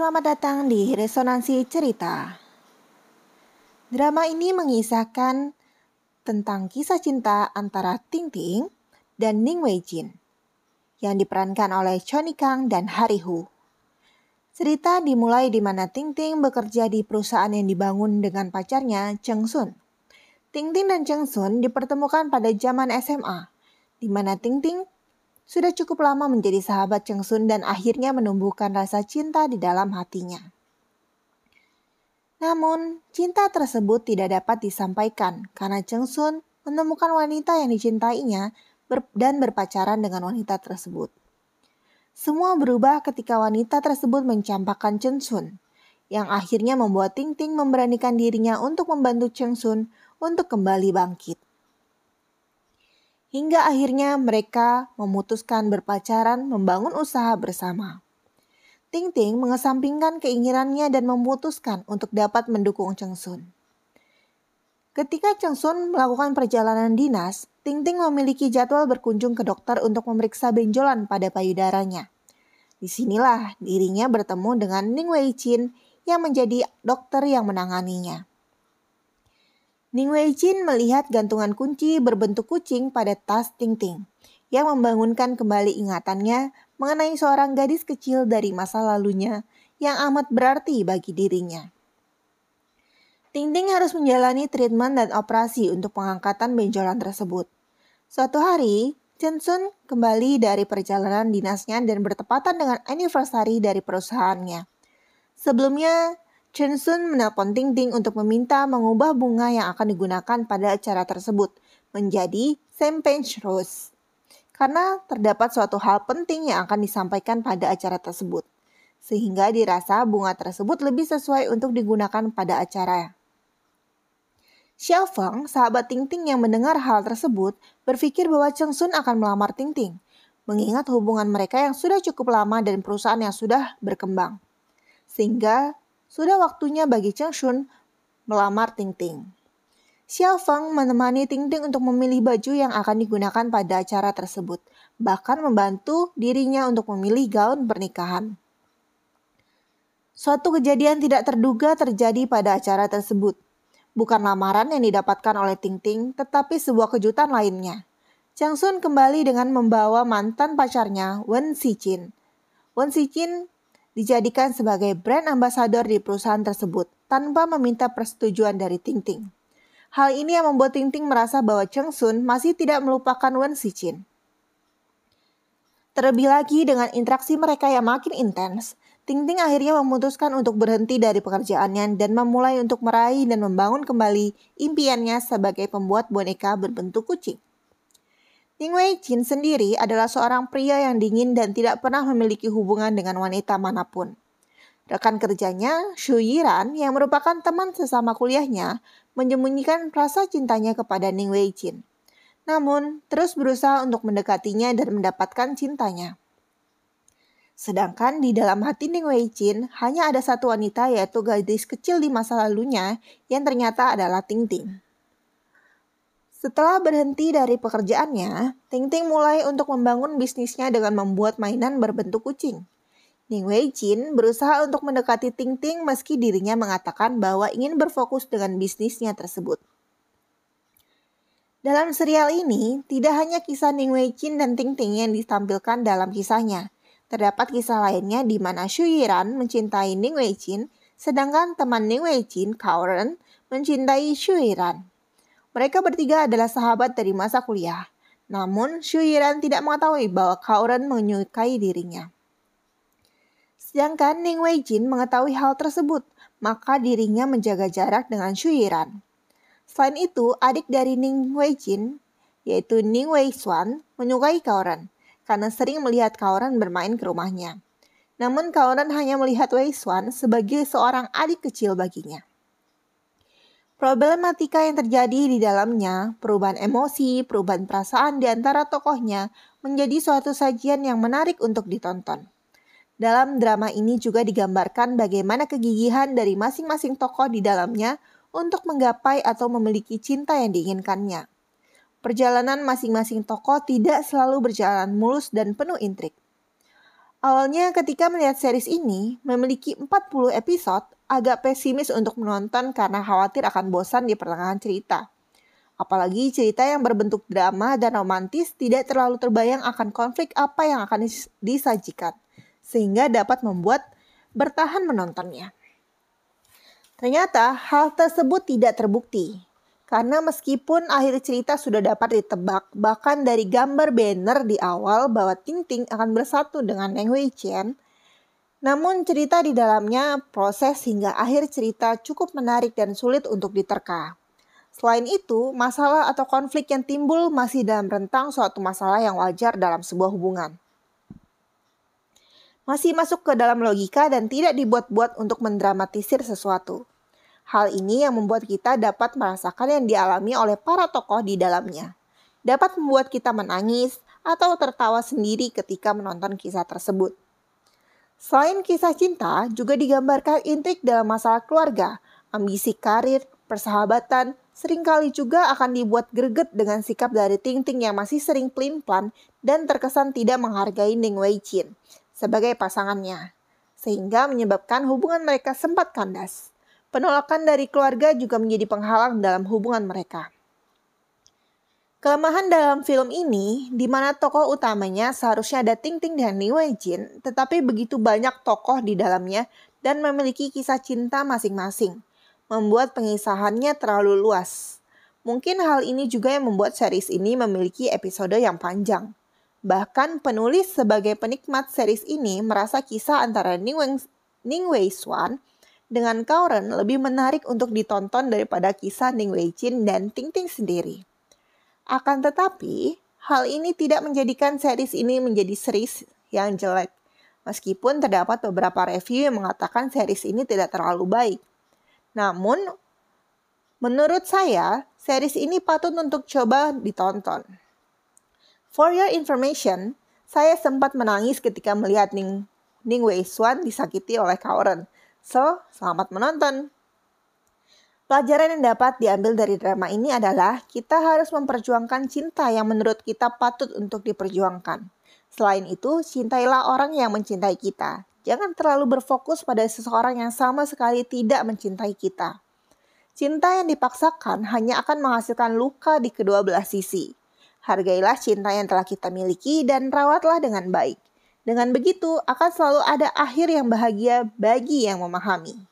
Selamat datang di Resonansi Cerita. Drama ini mengisahkan tentang kisah cinta antara Ting Ting dan Ning Wei Jin yang diperankan oleh Choni Kang dan Hari Hu. Cerita dimulai di mana Ting Ting bekerja di perusahaan yang dibangun dengan pacarnya Cheng Sun. Ting Ting dan Cheng Sun dipertemukan pada zaman SMA, di mana Ting Ting sudah cukup lama menjadi sahabat Cheng Sun dan akhirnya menumbuhkan rasa cinta di dalam hatinya. Namun, cinta tersebut tidak dapat disampaikan karena Cheng Sun menemukan wanita yang dicintainya dan berpacaran dengan wanita tersebut. Semua berubah ketika wanita tersebut mencampakkan Chen Sun, yang akhirnya membuat Ting Ting memberanikan dirinya untuk membantu Cheng Sun untuk kembali bangkit. Hingga akhirnya mereka memutuskan berpacaran membangun usaha bersama. Ting Ting mengesampingkan keinginannya dan memutuskan untuk dapat mendukung Cheng Sun. Ketika Cheng Sun melakukan perjalanan dinas, Ting Ting memiliki jadwal berkunjung ke dokter untuk memeriksa benjolan pada payudaranya. Di sinilah dirinya bertemu dengan Ning Wei Jin yang menjadi dokter yang menanganinya. Ning Wei Jin melihat gantungan kunci berbentuk kucing pada tas Ting Ting yang membangunkan kembali ingatannya mengenai seorang gadis kecil dari masa lalunya yang amat berarti bagi dirinya. Ting Ting harus menjalani treatment dan operasi untuk pengangkatan benjolan tersebut. Suatu hari, Chen Sun kembali dari perjalanan dinasnya dan bertepatan dengan anniversary dari perusahaannya. Sebelumnya, Chen Sun menelpon Ting Ting untuk meminta mengubah bunga yang akan digunakan pada acara tersebut menjadi champagne rose. Karena terdapat suatu hal penting yang akan disampaikan pada acara tersebut. Sehingga dirasa bunga tersebut lebih sesuai untuk digunakan pada acara. Xiao Feng, sahabat Ting Ting yang mendengar hal tersebut, berpikir bahwa Cheng Sun akan melamar Ting Ting, mengingat hubungan mereka yang sudah cukup lama dan perusahaan yang sudah berkembang. Sehingga sudah waktunya bagi Cheng Sun melamar Ting Ting. Xiao Feng menemani Ting Ting untuk memilih baju yang akan digunakan pada acara tersebut, bahkan membantu dirinya untuk memilih gaun pernikahan. Suatu kejadian tidak terduga terjadi pada acara tersebut Bukan lamaran yang didapatkan oleh Ting Ting, tetapi sebuah kejutan lainnya. Chang Sun kembali dengan membawa mantan pacarnya, Wen Xijin. Wen Xijin dijadikan sebagai brand ambassador di perusahaan tersebut tanpa meminta persetujuan dari Ting Ting. Hal ini yang membuat Ting Ting merasa bahwa Cheng Sun masih tidak melupakan Wen Xijin. Terlebih lagi dengan interaksi mereka yang makin intens, Ting Ting akhirnya memutuskan untuk berhenti dari pekerjaannya dan memulai untuk meraih dan membangun kembali impiannya sebagai pembuat boneka berbentuk kucing. Ning Wei Jin sendiri adalah seorang pria yang dingin dan tidak pernah memiliki hubungan dengan wanita mana pun. Rekan kerjanya, Shu Yiran, yang merupakan teman sesama kuliahnya, menyembunyikan rasa cintanya kepada Ning Wei Jin. Namun, terus berusaha untuk mendekatinya dan mendapatkan cintanya. Sedangkan di dalam hati Ning Wei Jin hanya ada satu wanita yaitu gadis kecil di masa lalunya yang ternyata adalah Ting Ting. Setelah berhenti dari pekerjaannya, Ting Ting mulai untuk membangun bisnisnya dengan membuat mainan berbentuk kucing. Ning Wei Jin berusaha untuk mendekati Ting Ting meski dirinya mengatakan bahwa ingin berfokus dengan bisnisnya tersebut. Dalam serial ini, tidak hanya kisah Ning Wei Jin dan Ting Ting yang ditampilkan dalam kisahnya, Terdapat kisah lainnya di mana Xu Yiran mencintai Ning Wei Jin, sedangkan teman Ning Wei Jin, Kao Ren, mencintai Xu Yiran. Mereka bertiga adalah sahabat dari masa kuliah. Namun, Xu Yiran tidak mengetahui bahwa Kao Ren menyukai dirinya. Sedangkan Ning Wei Jin mengetahui hal tersebut, maka dirinya menjaga jarak dengan Xu Yiran. Selain itu, adik dari Ning Wei Jin, yaitu Ning Wei Xuan, menyukai Kao Ren karena sering melihat Kaoran bermain ke rumahnya. Namun Kaoran hanya melihat Wei Xuan sebagai seorang adik kecil baginya. Problematika yang terjadi di dalamnya, perubahan emosi, perubahan perasaan di antara tokohnya menjadi suatu sajian yang menarik untuk ditonton. Dalam drama ini juga digambarkan bagaimana kegigihan dari masing-masing tokoh di dalamnya untuk menggapai atau memiliki cinta yang diinginkannya perjalanan masing-masing tokoh tidak selalu berjalan mulus dan penuh intrik. Awalnya ketika melihat series ini memiliki 40 episode, agak pesimis untuk menonton karena khawatir akan bosan di pertengahan cerita. Apalagi cerita yang berbentuk drama dan romantis tidak terlalu terbayang akan konflik apa yang akan disajikan, sehingga dapat membuat bertahan menontonnya. Ternyata hal tersebut tidak terbukti. Karena meskipun akhir cerita sudah dapat ditebak, bahkan dari gambar banner di awal bahwa Ting Ting akan bersatu dengan Neng Wei Chen, namun cerita di dalamnya proses hingga akhir cerita cukup menarik dan sulit untuk diterka. Selain itu, masalah atau konflik yang timbul masih dalam rentang suatu masalah yang wajar dalam sebuah hubungan. Masih masuk ke dalam logika dan tidak dibuat-buat untuk mendramatisir sesuatu. Hal ini yang membuat kita dapat merasakan yang dialami oleh para tokoh di dalamnya. Dapat membuat kita menangis atau tertawa sendiri ketika menonton kisah tersebut. Selain kisah cinta, juga digambarkan intrik dalam masalah keluarga, ambisi karir, persahabatan, sering kali juga akan dibuat greget dengan sikap dari Ting Ting yang masih sering pelin-pelan dan terkesan tidak menghargai Ning Wei Chin sebagai pasangannya, sehingga menyebabkan hubungan mereka sempat kandas. Penolakan dari keluarga juga menjadi penghalang dalam hubungan mereka. Kelemahan dalam film ini, di mana tokoh utamanya seharusnya ada Ting Ting dan Ni Wei Jin, tetapi begitu banyak tokoh di dalamnya dan memiliki kisah cinta masing-masing, membuat pengisahannya terlalu luas. Mungkin hal ini juga yang membuat series ini memiliki episode yang panjang. Bahkan penulis sebagai penikmat series ini merasa kisah antara Ning Wei, Ning Wei Swan dengan Kauren lebih menarik untuk ditonton daripada kisah Ning Wei Chin dan Ting Ting sendiri. Akan tetapi, hal ini tidak menjadikan series ini menjadi series yang jelek. Meskipun terdapat beberapa review yang mengatakan series ini tidak terlalu baik. Namun, menurut saya, series ini patut untuk coba ditonton. For your information, saya sempat menangis ketika melihat Ning, Ning Wei Swan disakiti oleh Kauren So, selamat menonton. Pelajaran yang dapat diambil dari drama ini adalah kita harus memperjuangkan cinta yang menurut kita patut untuk diperjuangkan. Selain itu, cintailah orang yang mencintai kita. Jangan terlalu berfokus pada seseorang yang sama sekali tidak mencintai kita. Cinta yang dipaksakan hanya akan menghasilkan luka di kedua belah sisi. Hargailah cinta yang telah kita miliki dan rawatlah dengan baik. Dengan begitu, akan selalu ada akhir yang bahagia bagi yang memahami.